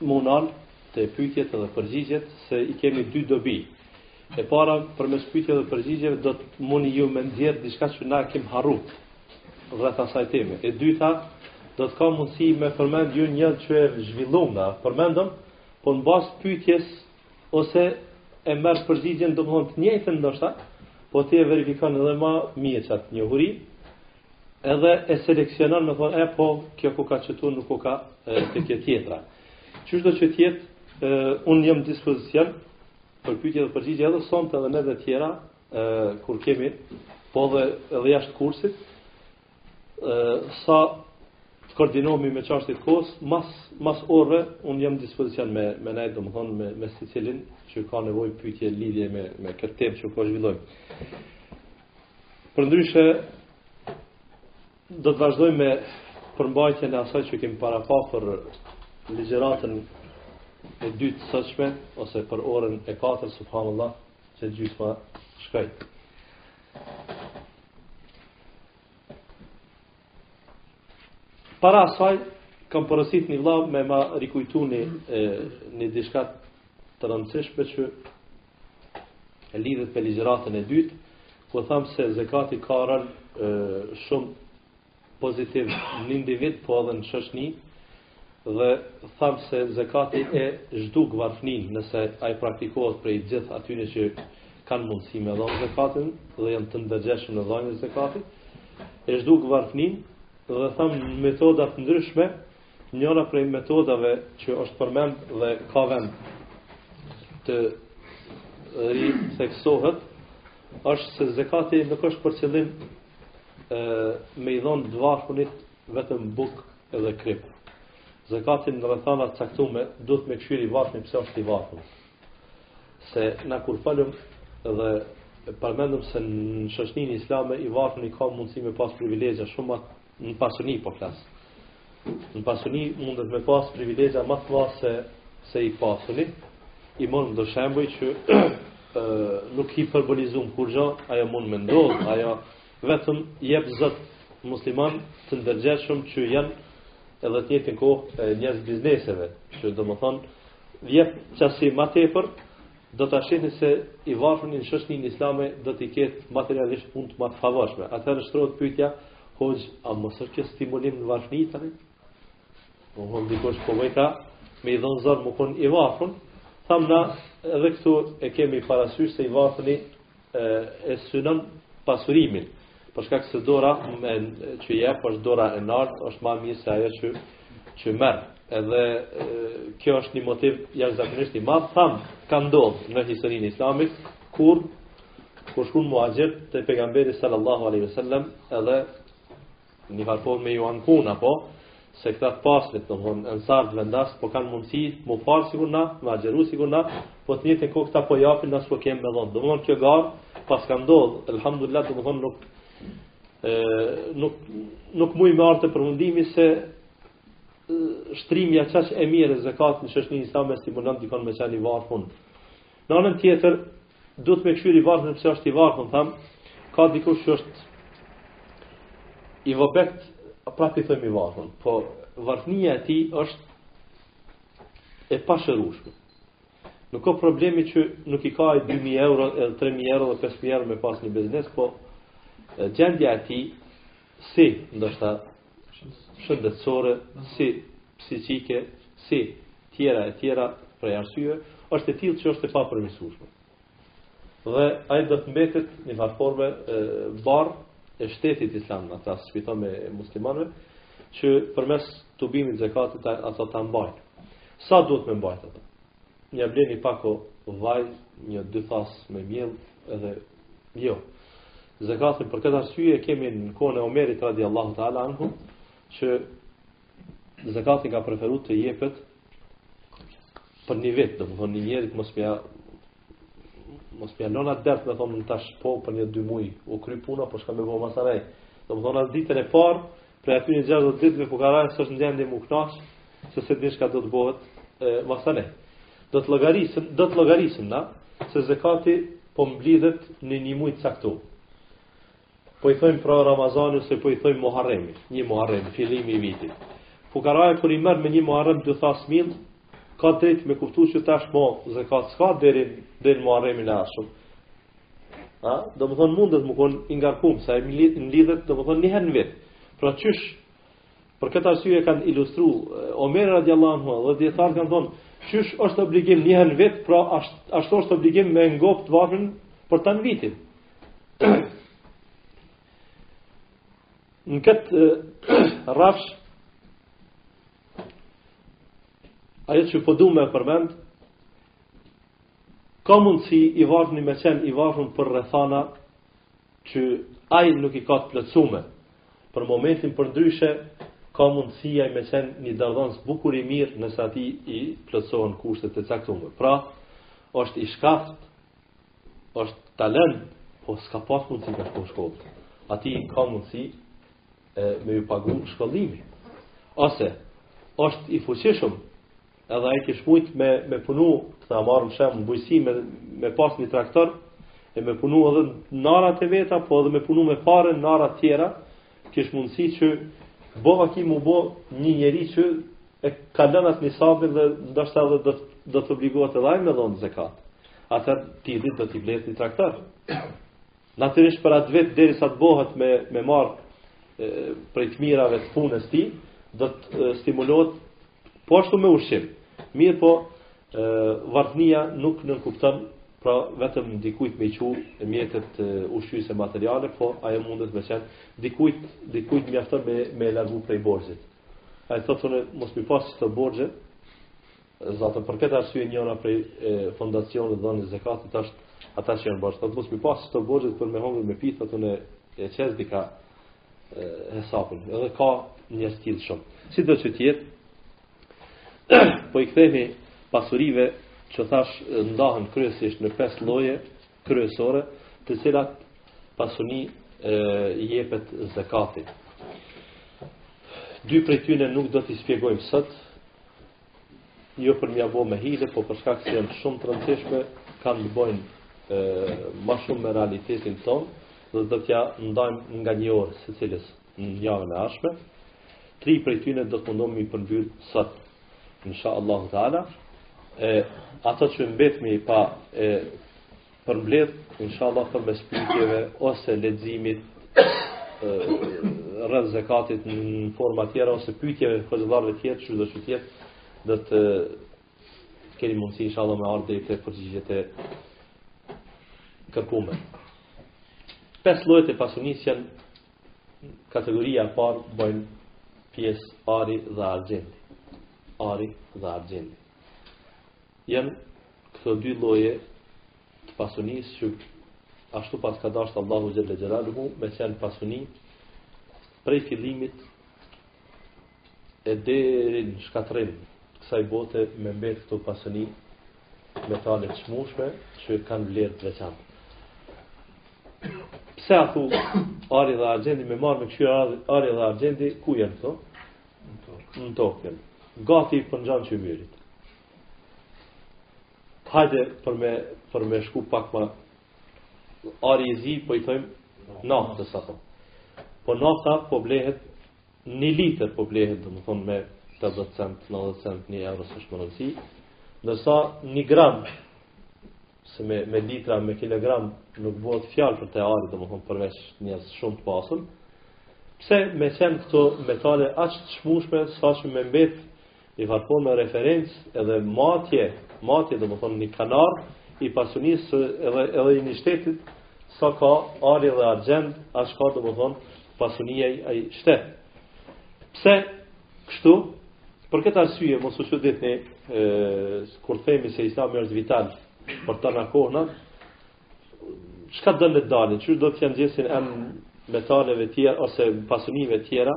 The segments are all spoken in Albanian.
Mu nal te pyetjet dhe përgjigjet, se i kemi dy dobi. E para, përmes pyetjeve dhe përgjigjeve do të mundi ju me nxjerr diçka që na kemi harruar rreth asaj teme. E dyta, do të ka mundësi me përmend ju një që e zhvillum na, përmendëm, po n'bazë të pyetjes ose e merr përgjigjen domthonjë të njëjtën ndoshta, po ti e verifikon edhe më mirë qat njohuri. Edhe e seleksionon me thonë, e po, kjo koka qëtu nuk koka te kjo tjetra. Qysh do që t'jetë, unë jam n'dispozicion për pytje dhe përgjigje edhe sonte edhe net e tjera, e, kur kemi, po dhe edhe jashtë kursit, e, sa të koordinohemi me çështjet e kohës, mas, mas orëve, unë jam n'dispozicion me, me nejt, domethonë, me, me secilin, që ka nevojë pytje n'lidhje me, me këtë temë që po zhvillojmë. Përndryshe, do të vazhdojmë me përmbajtjen e asaj që kemi parapa për ligjëratën e ditës sotshme, ose për orën e katërt, subhanallah, që gjithë ma shkaj. Para asaj, kam porosit një vlla me ma rikujtu një, një diçka të rëndësishme që e lidhet me ligjëratën e dytë, ku thamë se zekati ka rol shumë pozitiv në individ, po edhe në shoqni, dhe thamë se zekati e zhduk varfnin nëse ai praktikohet prej gjithë atyne që kanë mundësi me dhonë zekatin dhe janë të ndërgjegjshëm në dhonie të zekatit, e zhduk varfnin dhe thamë metoda t'ndryshme Njëra prej metodave që është përmend dhe ka vend të ritheksohet është se zekati nuk është për qëllim e, me i dhonë t'varfunit vetëm bukë edhe krypë. Zekati në rrethana t'caktume duhet me kshyr i varfën përse është i varfën. Se na kur folëm edhe përmendëm se në shoqnin islame i varfëni ka mundësi me pas privilegja shumë Në pasuni po flas. Në pasuni mundet me pas privilegja më të mëdha sesa i pasuni. I morëm do shembuj që ë nuk hiperbolizum kurgjo, ajo mund me ndodh, ajo vetëm jep Zot muslimanë të ndërgjegjshëm që janë edhe n'të njëjtën kohë njerëz t'bizneseve, që domethënë jep qasi më tepër do ta shihni se i varfëri në shoqninë islame do t'i ketë materialisht punët më të favorshme. Atëherë shtrohet pyetja, hoxhë, a mos është kjo stimulim në varfëni tani? Po hoxhë dikush po më ka me i dhon zor me kon i varfën, thamë na edhe këtu e kemi parasysh se i varfëni e synon pasurimin. Për shkak se dora e, që jep është dora e nartë, është ma mirë se ajo që që merr. Edhe e, kjo është një motiv jashtëzakonisht i madh. Tham, ka ndodh në historinë islamike kur kur shkojn muhaxhirët te pejgamberi sallallahu alaihi wasallam edhe Në një farë forme me ju anku, apo? Se këta të pasnit, domethon, ensarët vendas, po kanë mundësi, mu falë sikur na, me agjëru sikur na, po të njëjtën kohë këta po japin, ne s'po kemi me dhonë. Domethon, kjo garë, paska ndodhë, elhamdulilah, domethon, nuk, e, nuk, nuk mujë me ardhë te përfundimi se shtrirja qaq e mirë e zekatit në shoqëri islame stimulon dikon me qenë i varfun. Në anën tjetër, duhet me kshyr i varfën, pse është i varfën, thamë, ka dikush që është i vobekt, prapë i thojmë i varfën, po varfënia e tij është e pashërushme. Nuk ka problemi që nuk i ka e 2.000 euro, e 3.000 euro, e 5.000 euro me pas një biznes, po gjendja e tij si ndoshta shëndetësore, si psiqike, si tjera e tjera prej arsyeve, është e tillë që është e papërmirësueshme. Dhe ai do të mbetet në një farë forme barrë e shtetit islam, në atë shpirt me muslimanëve, që përmes tubimit të zekatit ato ta mbajnë. Sa duhet me mbajt ato? Ja bleni pak vaj një dy thas me miell edhe jo. Zekatin për këtë arsye e kemi në kohën e Omerit radiallahu ta'ala anhu që zekatin ka preferu të jepet për një vjet, domethonë një njerit mos mja mos p'ja lanë dert me thonë në tash po për një dy muj u kry puna po shka me bo masanej domethonë atë ditën e parë Prej aty njëqind e gjashtëdhjetë ditë me fukaraja, s'është në gjendje mu knaqë, se se din shka do të bëhet, masanej. Do të llogarisim, do të llogarisim, na, se zekati po mblidhet në një muj të caktu. Po i thojmë pra Ramazani, ose po i thojmë Muharremi, një Muharremi, fillimi i vitit. Fukaraja, kur i merr me një Muharrem, dy thasë miell, ka drejt me kuptu që tash ma zekat s'ka deri në Muharremin e ardhshëm. A, domethonë mundet me konë i ngarkum, sa herë mblidhet, domethonë njëherë në vjet. Pra qysh, për këtë arsye e kanë ilustru, Omer radiallahu anhu, dhe dijetarët kanë thonë, qysh është obligim njëherë në vjet, pra ashtu është obligim me ngop të varfën për tanë vitin. në këtë rafsh, ajo që po du me përmend, Ka mundësi i varfni me qenë i varfën për rrethana që ai nuk i ka të plotësume. Për momentin përndryshe, ka mundësi ai me qenë një dorëdhënës bukur i mirë nëse atij i plotësohen kushtet e caktume. Pra, është i shkathtë, është talent, po s'ka pas mundësi me shku në shkollë. Atij ka mundësi e, me ju pagu shkollimi. Ose, është i fuqishëm, Edhe ai kish mujt me me punu, ta marrim shemb bujqësi me me pas një traktor e me punu edhe n'arat e veta, po edhe me punu me pare n'arat tjera, kish mundësi që bova ki m'u bo një njeri që e kalon atë nisabin dhe ndoshta edhe do, do të obligohet edhe ai me dhënë zekat. Atëherë ti dit do t'i blehet një traktor. Natyrisht për atë vetë derisa të bohet me, me marrë prej të mirave të punës tij, do të stimulohet Po ashtu me ushqim. Mirëpo, varfënia nuk nënkupton pra vetëm dikujt me çu mjetet ushqyese materiale, po ajo mundet me qenë dikujt, dikujt mjafton me, me largu prej borxhit. Ai thotë unë mos m'i pasë qito borxhe, Zato për këtë arsye njëra prej fondacionit dhënë zekatit është ata që janë borxh. Thotë mos m'i pas qito borxhe për me hongër me pi, thotë unë e qes dika hesapin. Edhe ka njerëz të tillë shumë. Sido që të jetë, po i kthemi pasurive që thashë ndahen kryesisht në pesë lloje kryesore, të cilat pasuni i jepet zekati. Dy prej tyne nuk do t'i spjegojmë sot, jo për m'ja bo me hile, po për shkak se janë shumë të rëndësishme, kanë të bojnë e, ma shumë me realitetin tonë, dhe do t'ja ndajmë nga një orë secilës në javën e ardhshme. Tri prej tyne do të mundohem m'i përmbyllë sot, inshallahu Teala. E, ato që mbetemi pa e, përmbledh inshallah përmes pyetjeve ose leximit rreth zekatit në forma të tjera ose pyetjeve hoxhallarëve të tjerë, sido që të jetë, do të keni mundësi inshallah me ardhë te përgjigjet e kërkume. Pesë llojet e pasunisë janë kategoria e parë bëjnë pjesë ari dhe argjendi. Ari dhe argjendi. Janë Këto dy lloje të pasunisë që ashtu paska dashtë Allahu Xhel-le Xhelaluhu me qenë pasuni prej fillimit e deri n'shkatrrim t'kësaj bote me mbet këto pasuni metale t'çmushme që kanë vlerë të veçantë pse a thu ari dhe argendi me marrë me kshyr ari dhe argendi ku janë këto? në tokë janë gati përngjajnë qymyrit Hajde për me, për me shku pak ma ari i zi, po i thojmë naftës sa po. Po nafta po blehet një litër po blehet, domethënë me 80 cent, 90 cent, 1 euro s'është me rëndësi, ndërsa një gram, se me, me litra, me kilogram, nuk bëhet fjalë për te ari, domethënë përveç njës shumë të pasën, pse me qenë këto metale aq të çmushme, sa që me mbetë I ka thonë me referencë edhe matje, matje domethënë një kandar, i pasunisë edhe, edhe i një shtetit, sa ka ari dhe argjend, aq ka domethënë pasuni ai shtet. Pse, kështu, për këtë arsye, mos u çuditni, kur themi se islami është vital, për tana kohnat, Çka do të dalin? Çdo të ja gjesin emrin metaleve të tjera ose pasunive të tjera?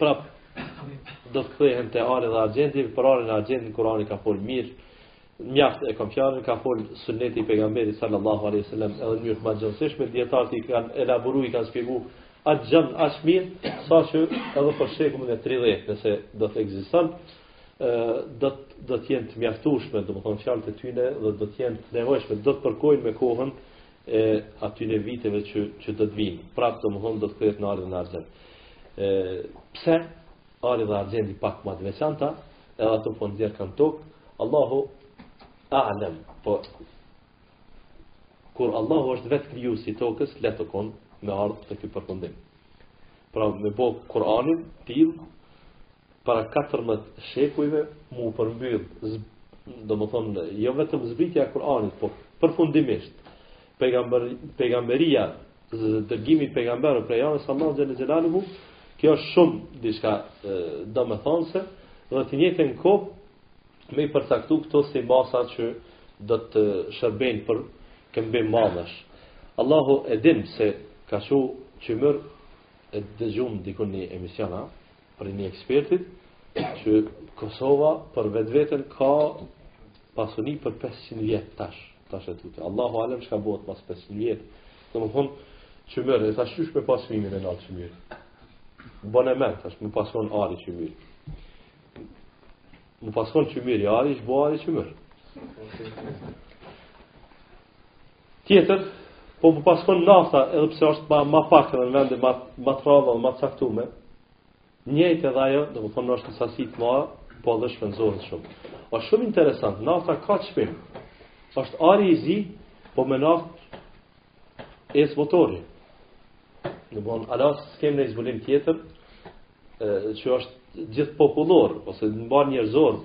Prap do të kthehen te ari dhe argjendi, për arin e argjendit Kurani ka fol mirë. Mjaft e kam fjalën ka fol sunneti i pejgamberit sallallahu alaihi wasallam edhe në mënyrë madhështishme dijetarët i kanë elaboruar i kanë shpjeguar atë gjë aq mirë sa që edhe për shekullin e 30 nëse do të ekziston do të do të jenë të mjaftueshme, domethënë fjalët e tyre dhe do të jenë të nevojshme, do të përkojnë me kohën e atyne viteve që që do të vinë. Prapë domethënë do të kthehet në ar dhe në argjend. Ë pse ari dhe argjendi pak më të veçanta, edhe ato po nxjerren nga toka. Allahu a'lam. Po kur Allahu është vetë krijuesi i tokës, lehtë e kom me ardhë te ky përfundim. Pra me bë Kur'anin, tim, para katërmbëdhjetë shekujve me u përmbyll, domethënë jo vetëm zbritja e Kur'anit, por përfundimisht pejgamber pejgamberia dërgimi i pejgamberëve prej anës Allahut xhele xhelaluhu, kjo është shumë diçka domethënëse dhe në të njëjtën kohë me i përcaktu këto si masa që do të shërbejnë për këmbim mallrash. Allahu e din se ka shumë qymyr E dëgjum dikun një emision, a? Prej një ekspertit, që Kosova për vetë vetën ka pasuni për 500 vjetë tash, tash e tutje. Allahu alem çka bëhet pas 500 vjetë. Domethënë, qymyr, e tash qysh me pas çmimin e naltë qymyri. Bën e mërë, tash me pas qenë ari qymyr. Me pas qenë qymyr ari ish bo ari qymyr. Tjetër, po me pas kon nafta edhe pse është ma, ma pak edhe në vende ma, ma të rralla dhe ma të caktume, njëjtë edhe ajo, domethënë është në sasit ma, po dhe shpenzohet shumë. O shumë interesant, nafta ka çmim, është ari i zi, po me naftë ec motori. Ende bon, hala s'kemi ni zbulim tjetër, e, që është gjithë popullor, ose mbarënjerëzor,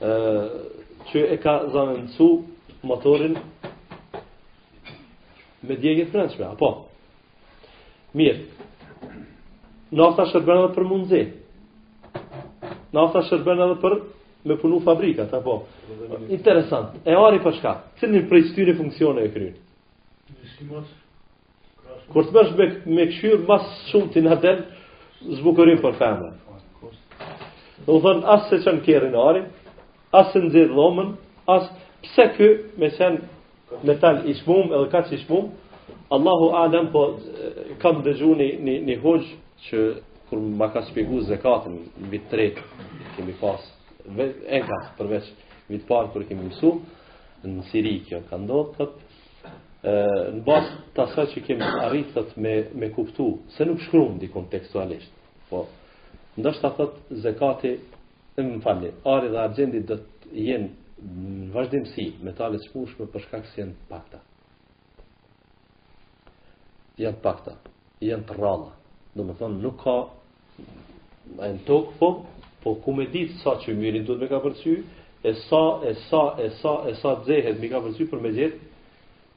që e ka zavendësu motorin me djegje të brendshme, apo? Mirë, nafta shërben edhe për me nxe. Nafta shërben edhe për me punu fabrikat, apo? Interesant. E ari për shka? Cilin prej këtyne funksioneve e kryn? Në shimos. Kur t'msh me, me kqyr, ma së shumti na del, zbukurim për femër. Domethënë, as se çon kerrin ari, as se nxeh dhomën, as pse ky me qenë metal i çmumë, edhe kaq i çmumë, Allahu Alem, po kam dëgju një, një, një hoxhë që kur ma ka shpjegu zekatin në vit të tretë, kemi pasë, e ka përveç vit të parë kur kemi mësu, në Siri kjo ka ndodh, në bazë të asaj që kemi arrit thot me me kuptu se nuk shkruan dikun tekstualisht. Po ndoshta thot zekati e më falni, ari dhe argjendi do të jenë në vazhdimësi metale të çmushme për shkak se janë të pakta. Janë të pakta, janë të rralla. Domethonë nuk ka Në tokë po, po ku me ditë sa qymyrin duhet me kapërcy, e sa, e sa, e sa, e sa xehet me i kapërcy për me gjet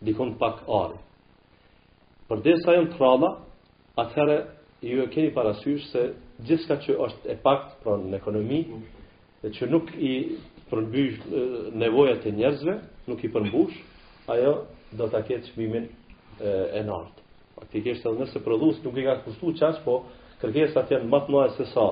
dikun pak ari. Përderisa janë të rralla, atëherë ju e keni parasysh se gjithçka që është e paktë, pra në ekonomi, dhe që nuk i përmbysh nevojat e njerëzve, nuk i përmbush, ajo do ta ketë çmimin e nartë. Faktikisht edhe nëse prodhuesit nuk i ka kushtuar aq, po kërkesat janë më të mëdha se sa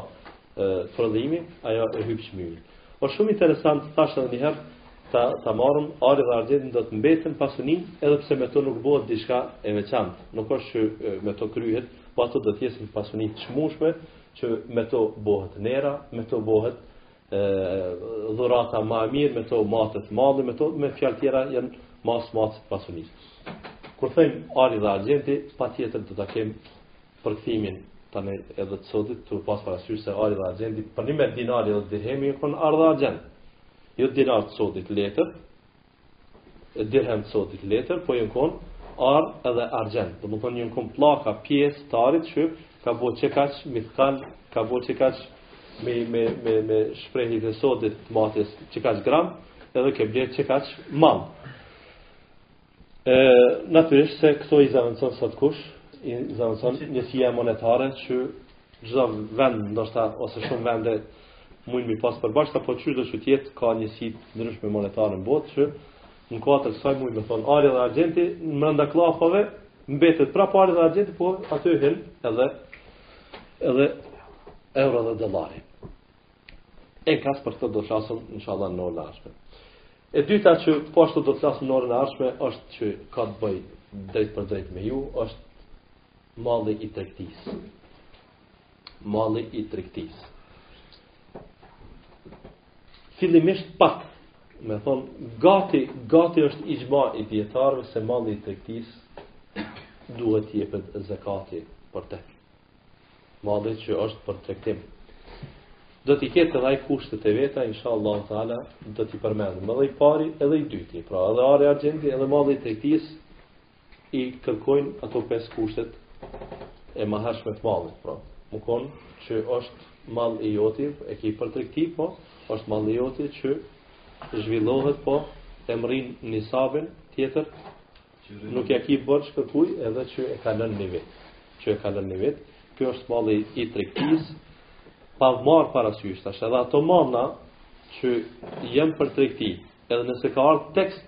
prodhimi, ajo e hyp çmimin. Po shumë interesant thashë edhe një herë ta, ta marrim ari dhe argjendin do të mbeten pasuni edhe pse me to nuk bëhet diçka e veçantë. Nuk është që me to kryhet, po ato do të jesin pasuni të çmueshme që me to bëhet nera, me to bëhet dhurata ma e mirë, me to matet madje, me to me fjalë tjera janë mas matës të pasunisë. Kur themi ari dhe argjendi, patjetër do ta kemi përkthimin tonë edhe të sotit, duhet pas parasysh se ari dhe argjendi, përnjime dinari dhe dirhemi, jon konë ar edhe argjend. Jo dinar të sotit letër, dirhem të sotit letër, po jon kon ar edhe argjend. Domethonë jon kon pllaka pjesë të arit që ka bo qekaq mithkal, ka bo qekaq me, me, me, me shprehjet e sotit të matjes qekaq gram, edhe ke ble qekaq mall. E, natyrisht se këto i zavendëson sot kush, i zavendëson njësia monetare që çdo vend ndoshta ose shumë vende mund mi pas përbashkë apo çysh do të jetë ka njësi të ndryshme monetare në botë që në kuadër të kësaj mund të thonë ari dhe argjendi brenda kllapave mbetet pra ari dhe argjendi por aty hyn edhe edhe euro dhe dollari. E ka, për këtë do të flasim inshallah në orën e ardhshme. E dyta që po ashtu do të flasim në orën e ardhshme është që ka të bëjë drejtpërdrejt me ju, është Malli i tregtisë. Malli i tregtisë. Fillimisht pak, me thonë, gati, gati është ixhma i dijetarëve se malli i tregtisë duhet jepet zekati për te. Malli që është për tregtim. Do t'i ketë edhe ai kushtet e veta, inshallah taala, do t'i përmendim. Edhe i pari, edhe i dyti, pra edhe ari argjendi, edhe malli i tregtisë i kërkojnë ato pesë kushtet e mahershme të mallit, pra, me konë që është mal i joti, e ki për tregti, po, është mal i joti që zhvillohet, po, e mërrin nisabin tjetër, nuk e ki borxh kërkujt, edhe që e kalon një vit, që e kalon një vit, kjo është mall i, i tregtisë, pa marrë parasysh, tash edhe ato mallna që janë për tregti, edhe nëse ka ardhë tekst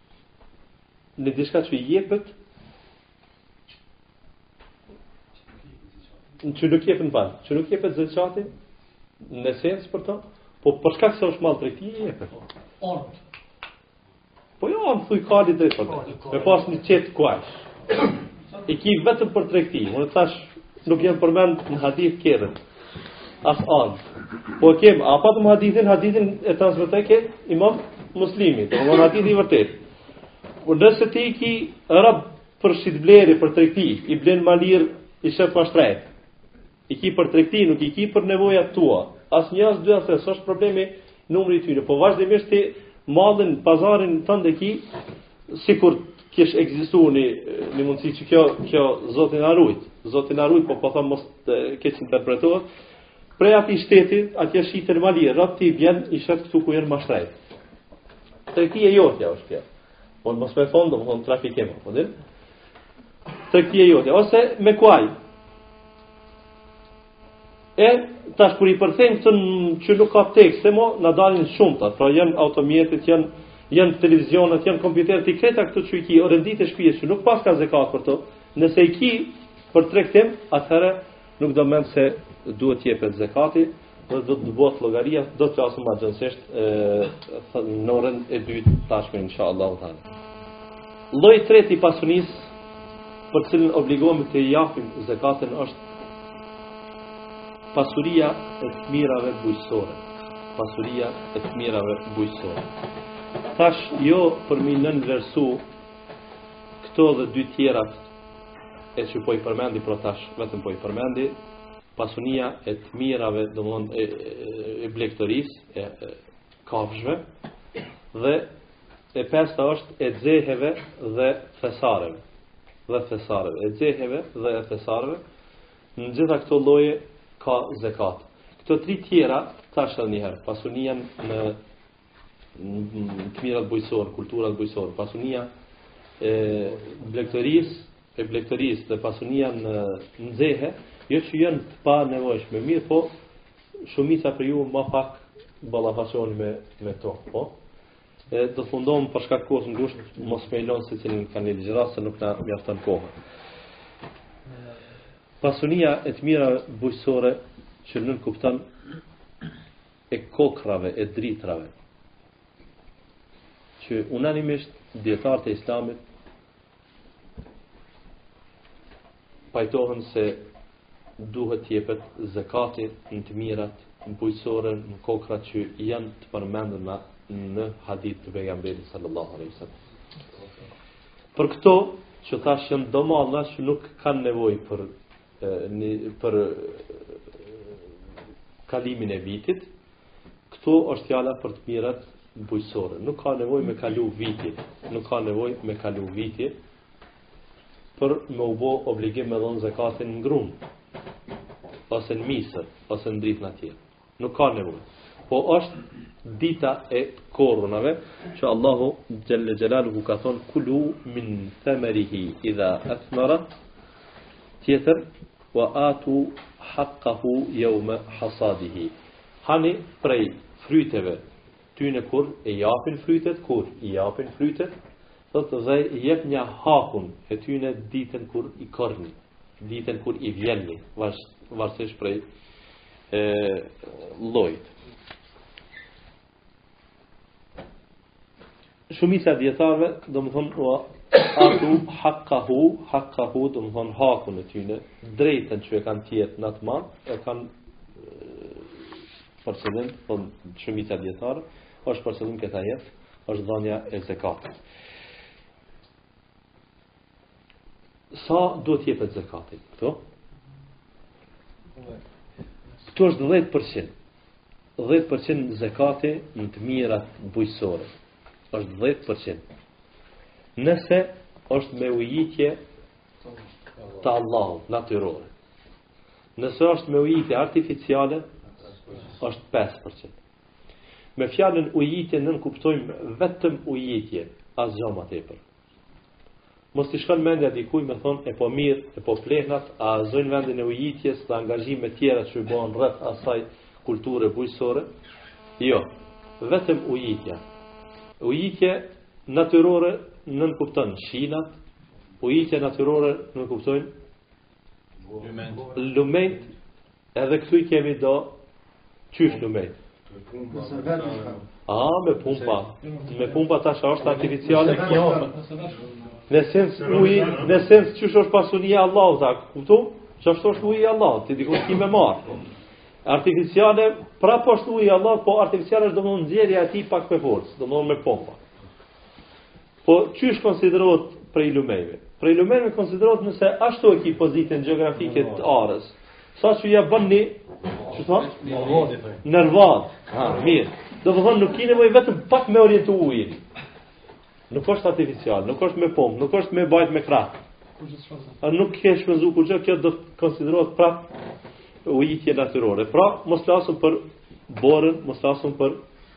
në diçka që jepet në që nuk jepet në fjalë, që nuk jepet zeqati në esencë për to, po për shkak se është mall tregtie, jepet. Orët. Po jo, më thuaj kali drejt për të, me pas një qind kuaj. I ki vetëm për tregti, unë të thash nuk janë përmend në hadith qerret. As robt. Po e kem, e patëm hadithin, hadithin e transmetojke imam Muslimi, domethënë hadith i vërtet. Por nëse ti i ki rob për shitblerje, për tregti, i blen ma lirë, i shet ma shtrejt. I ki për tregti, nuk i ki për nevojat tua. As një, as dy, as tre, s'është problemi, Numri i tyre, po vazhdimisht ti mallin pazarin tënd e ki sikur kish ekzistuar një një mundësi që kjo kjo zoti na rujt. Zoti na rujt, po po them mos të keqinterpretohet. Prej atij shteti, atje shiten më lirë, robt ti vjen i shet këtu ku janë më shtrejt. Tregti e jotja është kjo. Po mos më thon, do të thon trafikim, po din. Tregti e jotja ose me kuaj, E tash kur i përkthejmë këta që nuk ka tekste, mo, na dalin shumë tash, pra janë automjetet, janë janë televizionet, janë kompjuterët, krejt këto që i ki, orenditë e shpisë që nuk paska zekat për to, nëse i ki për tregtim, atëherë nuk do mend se duhet të jepet zekati dhe do të bëhet llogaria, do të flasim ma gjanësisht në orën e dytë tashmë inshallah. Lloji i tretë i pasurisë për të cilën obligohemi të japim zakatin është pasuria e të mirave bujqësore. Pasuria e të mirave bujqësore. Tash jo për mi nënvlerësu këto dhe dy tjerat e që po i përmendi por tash vetëm po i përmendi pasunia e të mirave domethon e, e, e blegtorisë e, e, kafshëve dhe e pesta është e xeheve dhe thesareve dhe thesareve e xeheve dhe e thesareve në gjitha këto lloje ka zekat këto tri tjera tash edhe një herë pasunia në në të mirat bujqësore, kulturat bujqësore, pasunia e blegtorisë, e blegtorisë dhe pasunia në xehe, jo që janë të panevojshme, mirëpo Shumica prej juve ma pak ballafaqohni me, me to, po? E do të mundohem për shkak kohës ngushtë, mos me i lon secilin ka një ligjëratë, se nuk na mjafton kohë. Pasunia e të mira bujësore që nënkupton e kokrrave, e drithrave, që unanimisht dijetarët e islamit pajtohen se duhet të jepet zekati në të mirat në bujqësore në kokrra që janë të përmendëna në hadith të pejgamberit sallallahu alaihi wasallam. Për këto që thashë janë do mallna që nuk kanë nevojë për e, një, për kalimin e vitit, Këtu është fjala për të mirat bujqësore. Nuk ka nevojë me kalu viti, nuk ka nevojë me kalu viti për me u bë obligim me dhon zakatin në grun ose në misër ose në drithna tjera. Nuk ka nevojë. Po është dita e korrunave që Allahu xhelle xhelaluhu ka thon kulu min thamarihi idha asmara tjetër Wa atu haqqahu yawma hasadihi Hani prej fryteve tyne kur i japin frytet, kur i japin frytet, thotë dhe jepnja hakun e tyne ditën kur i korrni, ditën kur i vjenni, varësisht prej e, llojit. Shumica e dijetarëve, domthon wa atu hakahu, hakahu domthon hakun e tyne, drejtën që e kanë tjerët në atë mall, e kanë për qëllim, po shumica e dijetarëve, është për qëllim ky ajet, është dhania e zakatit. Sa do të jepet zekati? Këtu? Këtu është 10%. 10% zekati në të mirat bujqësore. është 10%. Nëse është me ujitje të Allahut, natyrore. Nëse është me ujitje artificiale, është 5%. Me fjalën ujitje nënkuptojmë vetëm ujitje, asgjë ma tepër. Mos t'i shkon mendja dikujt me thonë e po mirë, e po plehnat, a zojnë vendin e ujitjes dhe angazhime tjera që i bëhen rreth asaj kulture bujqësore? Jo, vetëm ujitja. Ujitje natyrore nënkupton shinat, ujitje natyrore nënkuptojnë lumenjt, Edhe këtu i kemi do qysh lumenjtë. A, me pumpa. Me pumpa tash është artificiale kjo. Në sens uji, në sens qysh është pasuni e Allahut, a kuptu? Qysh është uji e Allahut, ti diku ki me marrë. Artificiale, pra po është uji e Allahut, po artificiale është domethënë e nxjerr atë pak me forcë, domethënë me pumpa. Po qysh konsiderohet prej lumenjve? Prej lumenjve konsiderohet nëse ashtu e ki pozitën gjeografike të arës. Saqë ia bën një, qysh i thonë? Një vadë. Ha, mirë. Domethonë, nuk ki nevojë vetëm pak me orientu ujin. Nuk është artificial, nuk është me pompë, nuk është me bajt me krahë. A nuk ke shpenzu kurgjë, kjo do të konsiderohet prap ujitje natyrore. Pra, mos lasun për borën, mos lasun për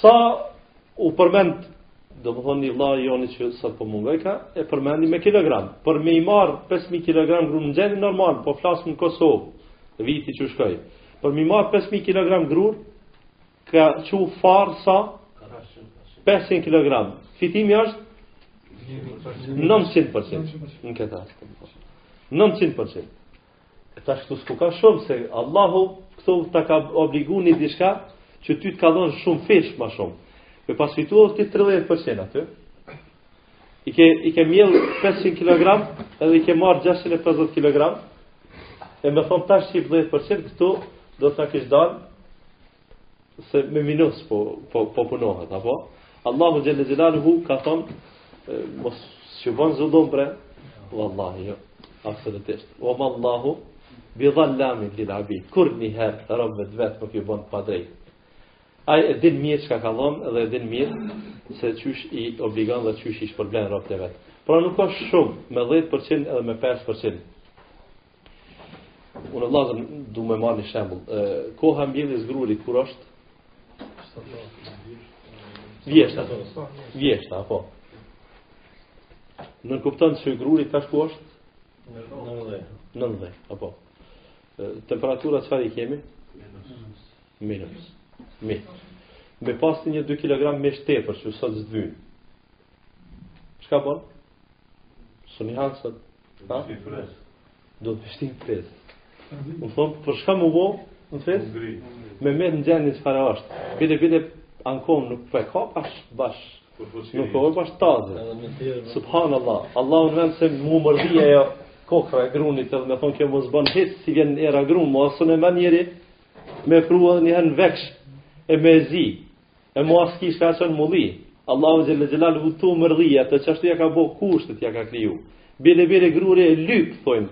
Sa u përmend, domethonë një vla joni që sot po mungojka, e përmendi me kilogram. Për me i marrë 5.000 kilogram grunë në gjendje normale, po flasim në Kosovë, viti që shkoi. Për me i marrë 5.000 kilogram grunë, ka çu farë sa 500 kilogram. Fitimi është 900% në këtë asë. 900%. E tash këtu s'koka shumë, se Allahu këtu ta ka obligu një diçka që ty të ka dhonë shumëfish ma shumë. Me pas fitu o këti 30% aty, i ke, i ke mjell 500 kg edhe i ke marrë 650 kg, e me thonë tash qit 10% këtu do të na kish dalë se me minus po po po punohet apo Allahu xhelle xhelaluhu ka thon mos s'i bon zullum bre wallahi jo absolutisht ue mallahu bi dhal-lamin lil abid kurrniherë robëve t'vet nuk ju bon padrejt ai e din mirë çka ka dhon dhe e din mirë se qysh i obligon dhe qysh i shpërblen robët e vet pra nuk ka shumë me 10% edhe me 5% Unë vëllazër du me marrë një shembull. Koha e mbjelljes së grurit kur është? Vjeshta. Vjeshta, po. Nënkupton se gruri tash ku është? Nën dhe. Nën dhe, apo. Temperatura çfarë i kemi? Minus. Mi. Me pas një 2 kg më tepër që sot s'dyn. Çka bën? Suni hansat Do të pres. Do të pështi pres. U thot, për çka me bo, në fes, me me në gjenë një që farë asht. Bile, bile, ankon, nuk për e ka pash, bash, nuk për e pash tazë. Subhanallah, Allahu në vend se mu mërdhia ajo kokrra e grunit edhe me thonë kjo mos bon hiç s'i vjen era grun, mos unë e më njëri me frua dhe njëherë në veksh e me zi. E mos kish e çon n'mulli. Allahu xhel-le xhelaluhu tu mërdhi ajo, qashtu ja ka bo kushtet, ja ka kriju. Bile bile gruri e lyp, thojnë,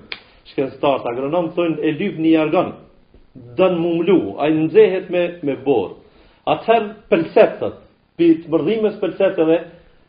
shkencëtarët, agronomët, thojnë, e lyp një jorgan, don mu mlu, ai nxehet me, me borë. Atëherë, pëlset, thot, prej mërdhimjes pëlset edhe,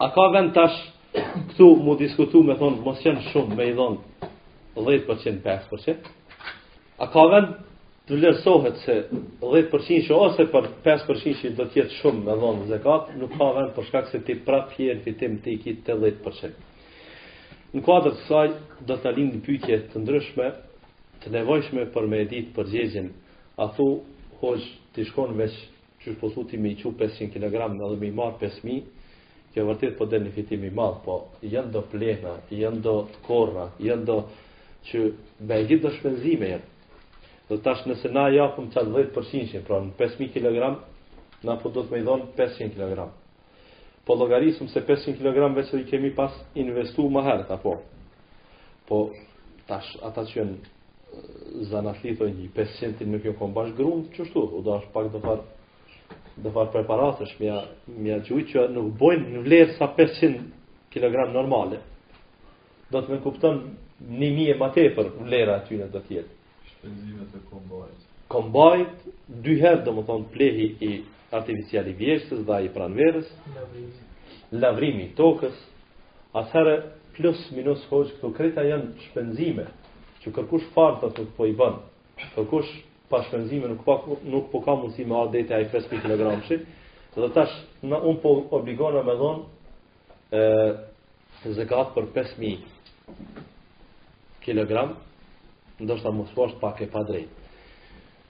A ka vend tash këtu mu diskutu me thonë mos qe shumë me i dhonë 10%, 5%? A ka vend të vlerësohet se 10% që ose për 5% që do tjetë shumë me dhonë zekat, nuk ka vend për shkak se ti prap nxjerr fitim ti qit të 10%. Në kuadrë të saj, do dalin do pytje të ndryshme, të nevojshme për me e dit përgjegjen, a thu, hoxhë, të shkonë veç Qysh po thu ti me i çu pesëqind kilogramë edhe me i marrë pesë mijë, kjo vërtet po del një fitim i madh, po janë do plehna, janë do të korra, janë do, qe, me gjithë do shpenzime janë. Dhe tash nëse na japëm qatë 10 përqinshin, pra në 5.000 kg, na po duhet me i dhonë 500 kg. Po llogarisim se 500 kilogram veç se i kemi pas investu ma herët, apo? Po, tash, ata që janë zanatli, thojn 500 nuk janë, me bo bash grun, qështu, u do edhe pak dofar, dofar preparatesh, me ia, me ia gjujt që nuk bojnë në vlerë sa 500 kilogram normale, do t'nënkupton një mije ma tepër vlera e tyne do t'jetë. Shpenzimet e kombajt. Kombajt, dy herë dhe me thonë plehi artificial i vjeshtës dhe i pranverës, lavrimi i tokës, atëherë plus minus hoxhë këto krejt janë shpenzime, që kërkush falë s'ti po i bënë, kërkush pa shpenzime nuk, pa, nuk po ka mundësi me adete a i 5 kg, dhe tash unë po obligona me dhonë e zekat për 5000 kilogram ndoshta mos po është pak e padrejt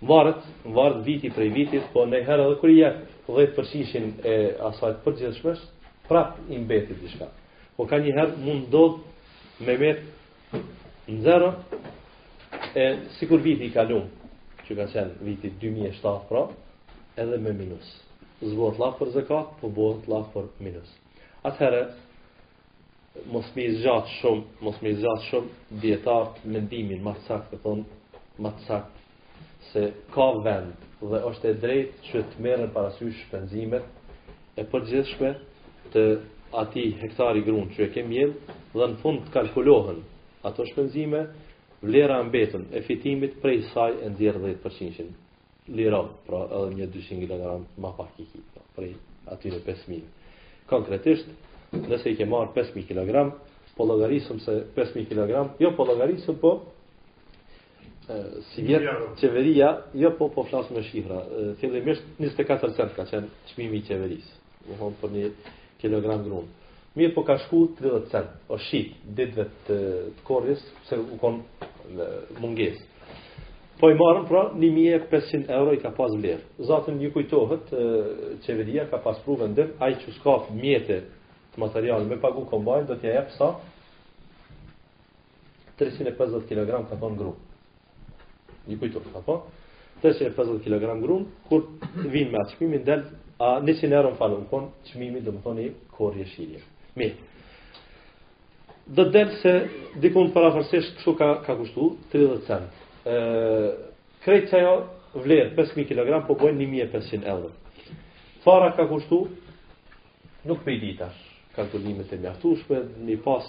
varet varet viti prej vitit po nëjherë edhe kur i jep 10% e asaj të përgjithshmes prap i mbetet diçka po ka një herë mund ndodh me mos Nxero e sikur viti i kaluar, që ka qenë viti 2007 pra, edhe me minus. S'bohet llaf për zekat, po bohet llaf për minus. Atëherë mos me e zgjat shumë, mos me e zgjat shumë, dijetarët mendimin ma të saktë, thonë ma të saktë se ka vend dhe është e drejtë që të merren parasysh shpenzimet e përgjithshme të atij hektari grunë që e ke mjellë dhe në fund të kalkulohen ato shpenzime, vlera e mbetun e fitimit prej saj e nxjerr 10%. Lira, pra edhe një 200 kg ma pak i ki, pra, prej atyne 5000. Konkretisht, nëse i ke marr 5000 kg, po llogarisim se 5000 kg, jo po llogarisim, po si vjet qeveria, jo po po flas me shifra. Fillimisht 24 cent ka qenë çmimi i qeverisë. Domethonë për një kilogram grunë. Mirëpo ka shku 30 cent. U shit, ditëve të, të korrjes se u konë mungesë. Po e marrim pra 1500 euro i ka pas vlerë. Zaten ju kujtohet, qeveria ka pas pru vendim, ai që s'ka mjete materiale me pagu kombajnën, do t'ia jep sa 350 kg ka thonë grunë. Ju kujtohet, apo? 350 kg grunë, kur vjen me atë çmimin, del, a 100 euro më fal, me konë çmimi domethonë i korrje-shirjes. Mirë. Dhe del se dikun për afërsisht kështu ka, ka kushtu, 30 cent. E, krejt qajo vlerë 5.000 kg, po bojnë 1.500 euro. Fara ka kushtu, nuk po e di tash, kalkulime të mjaftushme, një pas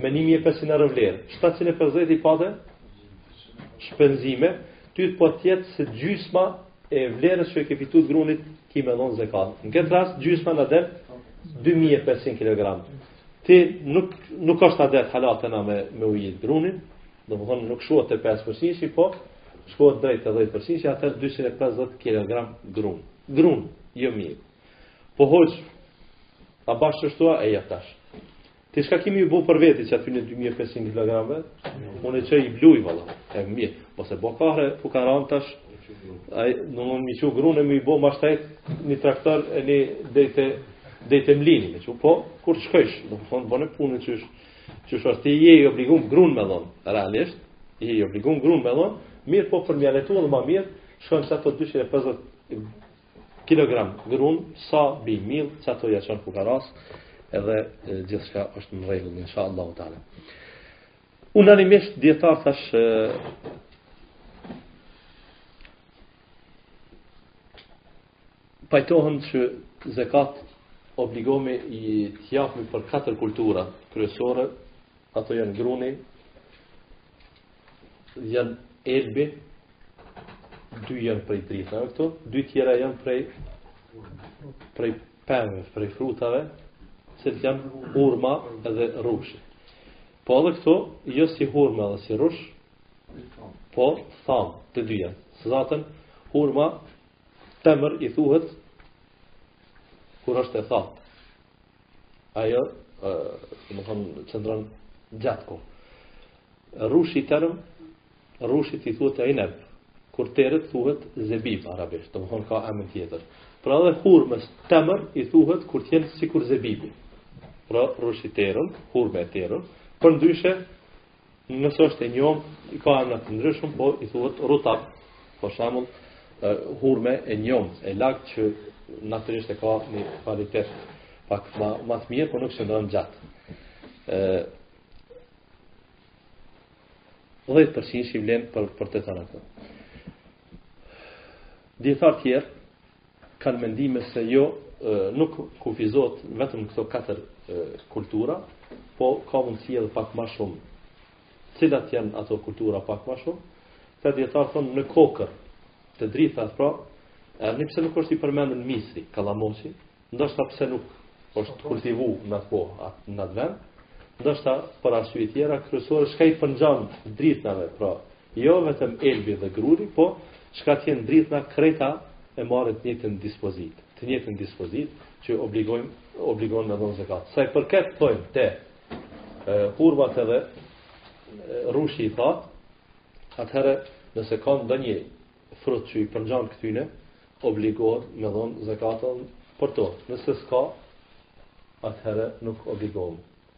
me 1500 euro vlerë. 750 i pate shpenzime, ty të po t'jet se gjysma e vlerës që e ke fitu të grunit, ki me dhonë zekat. Në këtë rast, gjysma na del 2500 kg. Ti nuk, nuk është adet hala te na me, me ujit grunin, domethonë nuk shkohet te 5 përqindshi, po shkohet drejt te 10 përqindshi, atëherë 250 kg grun. Grun, jo miell. Po hoqë, A bash qështu e jep tash. Ti çka ki me bo për veti qatyne 2500 kg? Unë i çoj i bluj, valla. E mirë. Mos e bo kare, ku ka ranë tash? Ai, në mund me çu grunë, mi bo ma shtajt një traktor e një dej te, dej te mullini. Me që, po, kur të shkosh, domethonë, bone punën qështu. Qështu ti je i obligum grunë me dhonë, realisht, je i obligum grunë me dhonë, mirëpo për me ia lehtu edhe ma mirë, shkojmë sa te 250 kilogram grun, sa bi mill, që ato ia çon fukaras, edhe gjithçka është në rregull, inshaAllahu teala. Unanimisht, dijetarët thash, pajtohen që zekat obligohmi t'japmi për katër kultura kryesore, ato janë gruni, janë elbi, dy janë prej drithave këtu, dy tjera janë prej prej pemëve, prej frutave, si ç'janë hurma edhe rrushi. Po edhe këtu, jo si hurma edhe si rrush, po t'thame të dyja. Se zatën, hurma, temër i thuhet, kur është e thame. Ajo, domethonë, qëndron gjatë kohë. Rrushi i terun, rrushit i thuhet ineb, kur teret thuhet zebib, arabisht, domethonë, ka emën tjetër. Pra dhe hurmës temër i thuhet kur t'jenë sikur zebibi. Pra rrushi i terun, hurma e terun, përndryshe, Nëse është e njom, i ka emën të ndryshëm, po i thuhet rutab. Për shembull, hurma e njom, e lak që natyrisht e ka një kvalitet pak ma, më të mirë, por nuk qëndron gjatë. 10%-shi vlen për për të tëra këto. Dijetarë tjerë, kanë mendime se jo nuk kufizohet vetëm këto katër kultura, po ka mundësi edhe pak ma shumë. Cilat janë ato kultura pak ma shumë? Këta dijetarë thonë në kokërr të drithna pra, edhe pse nuk është i përmendun misri, kallamoqi, ndoshta pse nuk është kultivu në atë kohë, atë në atë vend, ndoshta për arsye tjera kryesore, çka i përngjan drithnave, pra, Jo vetëm elbi dhe gruri, po çka të jenë drithna, krejt e marrin të njëjtën dispozitë, të njëjtën dispozitë që obligojmë, obligon me dhënë zekat. Sa i përket thojmë te hurmat edhe rrushi i thatë, atëherë nëse ka ndonjë frut që i përngjan këtyne, obligohet me dhënë zekati për to. Nëse s'ka, atëherë nuk obligohet.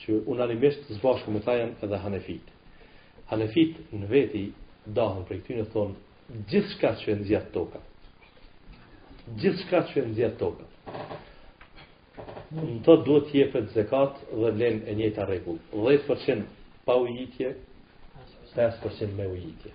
që unanimisht s'bashku me ta janë edhe hanefit. Hanefit në veti dahën prej tyne thonë, gjithçka që e nxjerr toka. Gjithçka që e nxjerr toka. Në të duhet të jepet zekat dhe vlen e njëjta rregull. 10% pa ujitje, 5% me ujitje.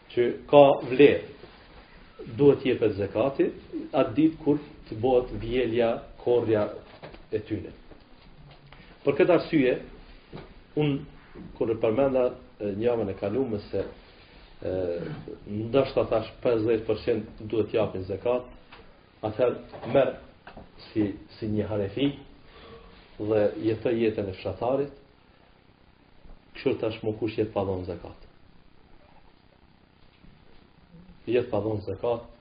që ka vlerë duhet të jepet zekati atë ditë kur të bëhet vjelja, korrja e tyre. Për këtë arsye, unë kur e përmenda në javën e kaluar se ndoshta ktash 50% duhet të japin zekat, atëherë merr si si një harefi dhe jetoje jetën e fshatarit, Kështu tash mun kush jet pa dhonë zekat. Jet pa dhonë zekat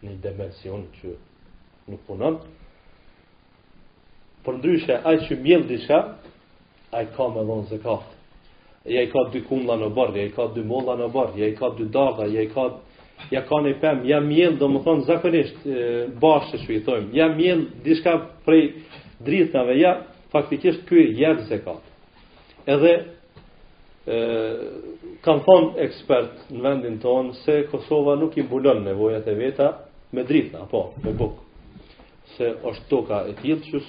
në një dimension që nuk punon. Përndryshe, ai që mjell diçka, ai ka me dhonë zekat. Ja i ka dy kumlla n'oborr, ja i ka dy molla n'oborr, ja i ka dy dardha, ja i ka ja ka një pemë, ja mjell, domethonë, zakonisht, bashqe që i thojmë, ja mjell, diçka prej drithnave, ja, Faktikisht ky jep zekat. Edhe ë kanë thonë ekspertë në vendin tonë se Kosova nuk i mbulon nevojat e veta me drithna, po, me bukë. Se është toka e tillë që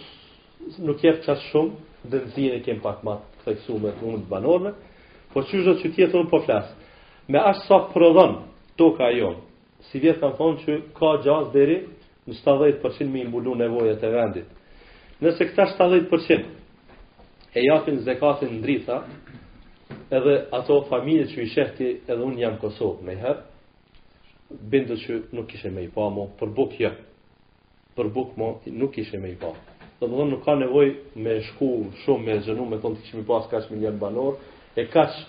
nuk jep qaq shumë, dendsinë e kem pak më të theksume me numër të banorëve, por çdo që tjetër unë po flas. Me aq sa prodhon toka jonë, Sivjet kanë thonë që ka gjasë deri në 70% me i mbulu nevojat e vendit. Nëse këta 70% e japin zekatin në dritha, edhe ato familje që i sheh ti edhe unë në Kosovë nëjherë, bindu që nuk kishe me i pa mo, për bukë jo. Jo. për bukë mo nuk kishe me i pa. Domethonë nuk ka nevojë me shku shumë me andrru me thonë të kishim i pas kaq milion banorë, e kaq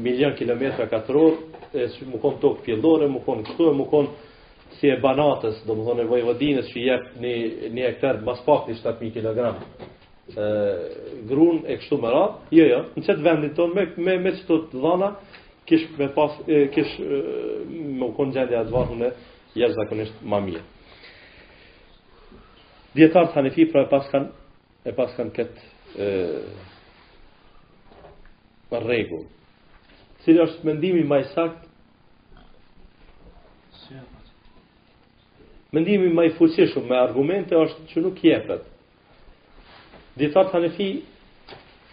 milion kilometra katror, e me konë tokë pjellore, me konë kështu e me konë si e Banatit, domethonë e Vojvodinës që jep një, një hektar ma s'paku një 7.000 kg grunë e kështu me radhë, jo, jo, në qëtë vendin tonë me, me, me qëto të dhana, kish me pas, kish me u konë gjendja e fukarave, jashtëzakonisht ma mirë. Djetarët Hanefi pra e paskan e paskan këtë rregull. Cili është mendimi ma i saktë? Mendimi ma i fuqishëm me argumente është që nuk jepet. Djetarët Hanefi,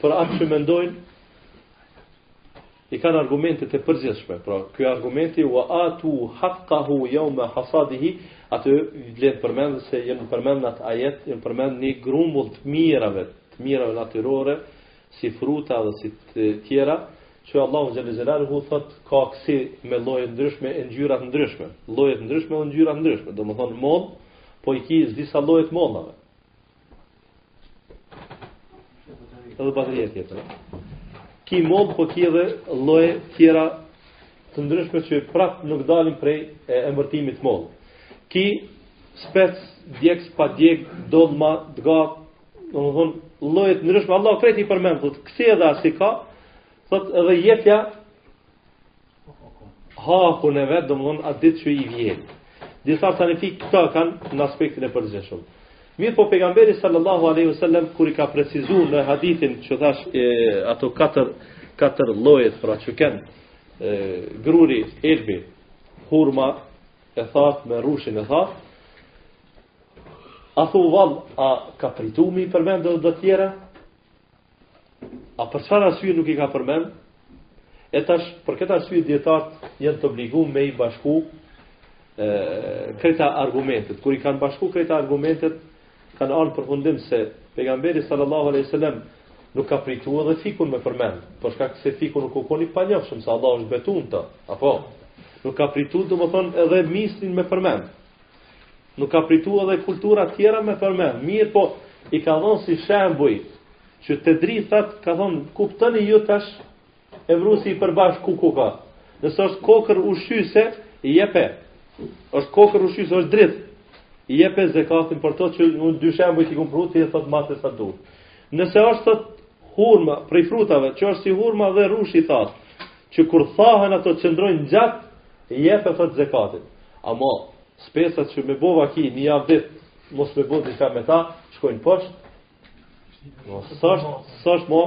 për atë që mendojnë, i kanë argumente të përgjithshme. Pra, ky argumenti wa atu haqqahu yawma hasadihi, atë vlen përmend se janë përmend n'atë ajet, janë përmend një grumbull të mirave, të mirave natyrore, si fruta dhe si të tjera, që Allahu xhel-le xhelaluhu thotë ka kësi me lloje të ndryshme e ngjyra të ndryshme, lloje të ndryshme dhe ngjyra të ndryshme. Domethënë mod Po i ki disa lloje të mollave. Po edhe tjetër. Ki moll po ki edhe lloje tjera të ndryshme që prap nuk dalin prej emërtimit moll. Ki spec djeg pa djeg dollma çka, domthon lloje të ndryshme Allahu krejt i përmend thotë kështu edhe kësi ka, thotë edhe jepja hakun e vet, domethonë atë ditë që i vjel. Disa tani fikh këta kanë në aspektin e përgjithshëm. Mirëpo pejgamberi sallallahu aleyhi ve sellem, kur i ka precizu në hadithin që thashë e, ato katër, katër llojet pra që kanë, gruri, elbi, hurma e thatë me rrushin e thatë, a thu vallë, a ka pritu m'i përmend edhe tjera, A për çfarë arsye nuk i ka përmend? E tash për këtë arsye dijetarët janë të obliguar me i bashku ë krejt argumentet. Kur i kanë bashku krejt argumentet, kanë ardhur në përfundim se pejgamberi sallallahu alejhi wasallam nuk ka pritu edhe fikun me përmend. Për shkak se fiku nuk u koni i panjofshëm se Allah është betu n'të. Apo nuk ka pritu domethënë edhe misrin me përmend. Nuk ka pritu edhe kultura tjera me përmend, mirëpo i ka dhonë si shembuj, që te drithat ka thonë, kuptëni ju tash, emruesi i përbashkët ku ka. Nëse është kokërr ushqyse, i jepe. Është kokërr ushqyse, është drithë. I jepe zekatin për to që unë dy shembuj t'i kom pru, ti e thotë mate sa duhet. Nëse është thot hurma prej frutave, që është si hurma dhe rrushi i thatë, që kur thahen ato qëndrojnë gjatë E jepe thot zekatin. Ama specat që me bo vaki një javë dit, mos me bo diçka me ta, shkojnë poshtë. S'është mo?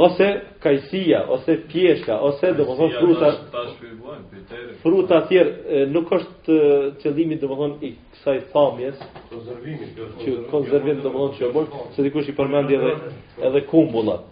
Ose kajsia, ose pjeshka, ose domethonë fruta... Fruta tjerë, nuk është qëllimi domethonë i kësaj thamjes... Konzervimi, që konzervim domethonë që e bërë, se dikush i përmendi edhe, edhe kumbullat.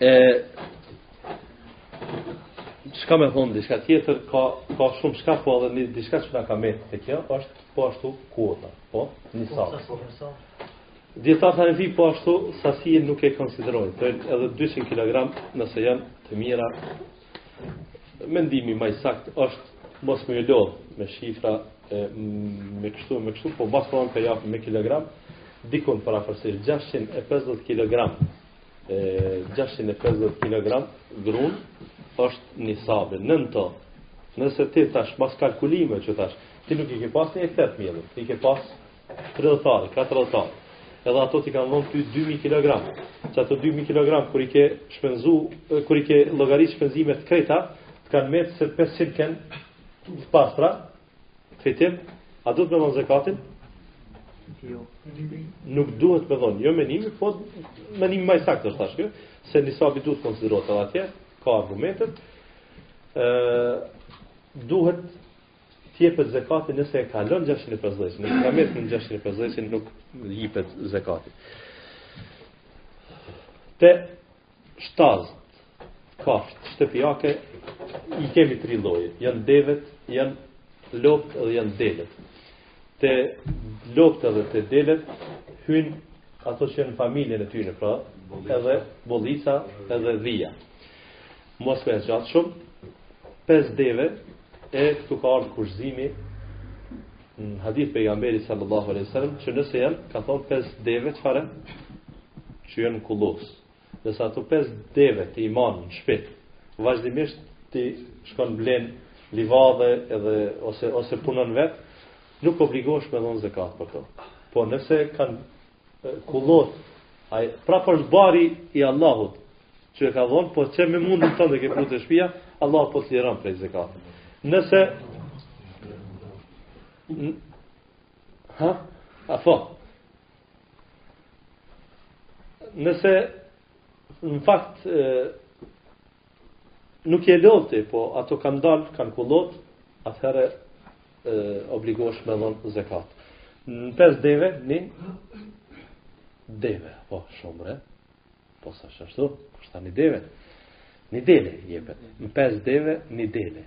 E çka me thonë diçka tjetër ka ka shumë çka po edhe një diçka që na ka mbet te kjo është po ashtu kuota, po, nisabi. Dijetarët hanefi po ashtu sasien nuk e konsiderojnë, thotë edhe 200 kg nëse janë të mira Mendimi më i saktë është mos me ju lodh me shifra e me kështu me kështu, po masa me ta jap me kilogram, dikun parafërsisht 650 kg. E 650 kg grun është nisabi, nën to. Nëse ti tash mas kalkulimeve që tash, ti nuk i ke pas një hektar mjellë, ti ke pas Tridhetë ar, katërdhetë ar. Edhe ato ti kanë dhënë ty 2000 kg. Që ato 2000 kg kur i ke shpenzu, kur i ke llogaritë shpenzimet krejt, të kanë metë veç 500 kile të pastra. Fitim, a duhet me dhon zekatin? Jo. Nuk duhet me dhon, jo mendimi, po mendimi më i saktë tash ky, se disa bi duhet konsiderohet atje, ka argumentet. Ë duhet T'i jepet zekati nëse e kalon 650, nëse ka met nën 650 nuk jepet zekati. Te shtazët, kafshët shtëpiake, i kemi tri lloje, janë devet, janë lopt dhe janë delet. Te lopt dhe te delet hyn ato që janë në familjen e tyre, pra, edhe bollica, edhe dhia. Mos me e zgjatë shumë, pes deve, e këtu ka ardhë kushtëzimi në hadith Pejgamberi sallallahu alejhi ve sel-lem, që nëse janë, ka thonë pes deve të fare, që janë në kullosë. Nëse ato pes deve ti i man në shpi, vazhdimisht ti shkon blen livadhe edhe, ose, ose punon vetë, nuk obligosh me dhonë zekat për të. Po nëse kanë Kullot, ai prapë osht bari i Allahut që e ka dhënë, po që me mundin tond e ke pru te shpija, Allahu po të liron prej zekatit. Nëse ha, apo nëse në fakt Nuk je lodh ti, po ato kanë dal, kanë kullot, atëherë obligohesh me dhon zekat. Në pesë deve, në deve, po shumë re. Po s'asht ashtu, kushton ni deve? Ni dele jepet. Në pesë deve, ni dele.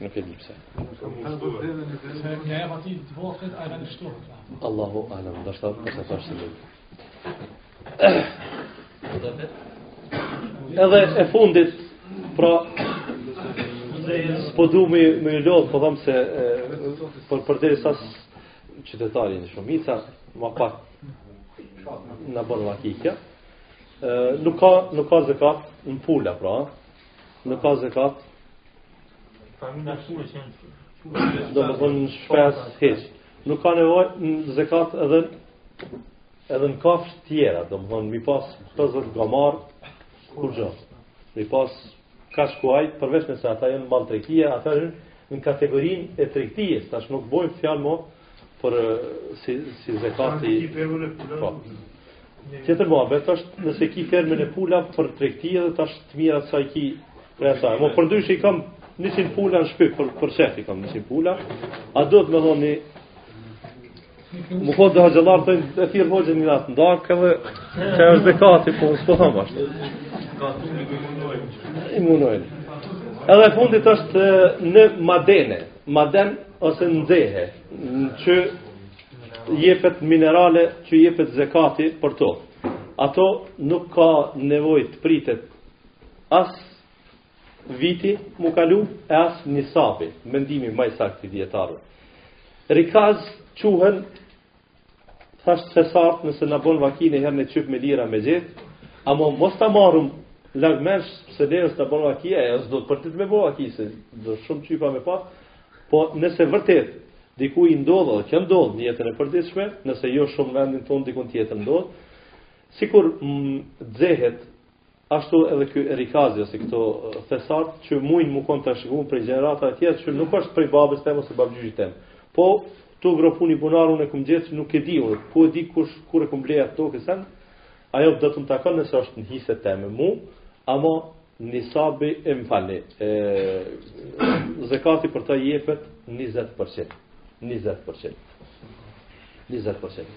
Nuk e di pse. Allahu alam, do të thotë se tash si. Edhe e fundit, pra s'po du me ju lodh, po them se për përderisa qytetarë jeni shumica, më pak në bërë vakikja, nuk ka, nuk ka zekat në pula, pra, Në pas zekat? Ka më në shumë që janë Domethonë në shpez hiç Nuk ka nevoj në zekat edhe Edhe në kafsh tjera Domethonë me i pas pesdhet gamarë Kurgjo Me i pas kaq kuaj Përveç nëse ata janë mall tregtie Ata janë në kategorinë e tregtisë Tash nuk bojmë fjalë mo Por si zekati i fermës së pulave. Po. Tjetër muhabet është nëse ki fermën e pulave për tregti edhe tash të mira sa i ki për asaj. Ama për qysh i kam 100 pula në shpi për për qejf i kam 100 pula. A domethënë Më po dhe hoxhallarët e thirr hoxhën një natë ndarë, çfarë është zekati, po në s'po thamë ashtë. Ka tu një imunojnë. Imunojnë. Edhe fundit është në madenet. Maden ose xehe, që jepet minerale, që jepet zekati për to. Ato nuk ka nevojë të pritet as viti me kalu e as nisabi, mendimi ma i sakti i dijetarëve. Rikaz quhen Thashë thesaret nëse na bon vaki nëherë në qyp me lira me gjet, ama mos ta marrim larg mendsh se nashta bon vaki e është zor vërtet me bo vaki se do shumë qypa me pas, po nëse vërtet diku i ndodh edhe kjo ndodh në jetën e përditshme, nëse jo shumë n'vendin tonë diku tjetër ndodh, sikur xehet Ashtu edhe ky rikazi ose këto thesare që mujnë me kon trashëguar prej gjeneratave tjera që nuk është prej babës tem ose babgjyshit tem. Po tu gropu ni bunar unë kam gjet nuk e di unë, ku e di kush kur e kam ble atë tokë sen. Ajo do të më takon nëse është në hise tem me mu, ama nisabi e më falni. E, zekati për të jepet 20%. 20%. 20%.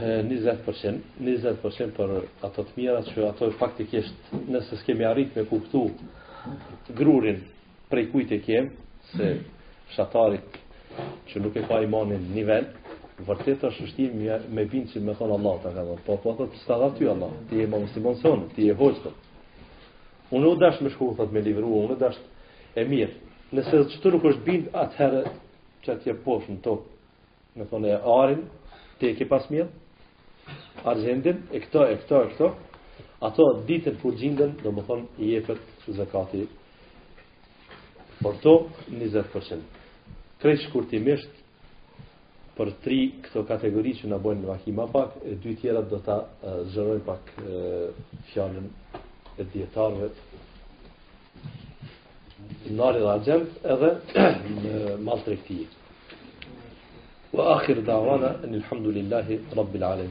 20%, 20% për ato të mira që ato faktikisht nëse s'kemi arrit me kuptu grurin prej kujt e kemi se besimtarit që nuk e ka imanin në nivel vërtet është vështirë me bind që me thonë Allahu ta ka dhënë po po thotë s'ta dha ty Allahu ti je ma musliman ti je hoxhë unë u dasht me shku thotë me livru unë u dasht e mirë nëse qetë nuk është bind atëherë që atje poshtë në tokë Me thonë e arin, teki pas mirë, argjendin, e këto, e këto, e këto, ato ditën kur gjinden, domethonë, jepet zekati për to 20%. Krejt shkurtimisht, për tri këto kategori që na bojnë vaki ma pak, e dy tjera do ta zgjerojmë pak e, fjalën e dijetarëve, النار إلى جنب هذا مالتريكتيه وآخر دعوانا أن الحمد لله رب العالمين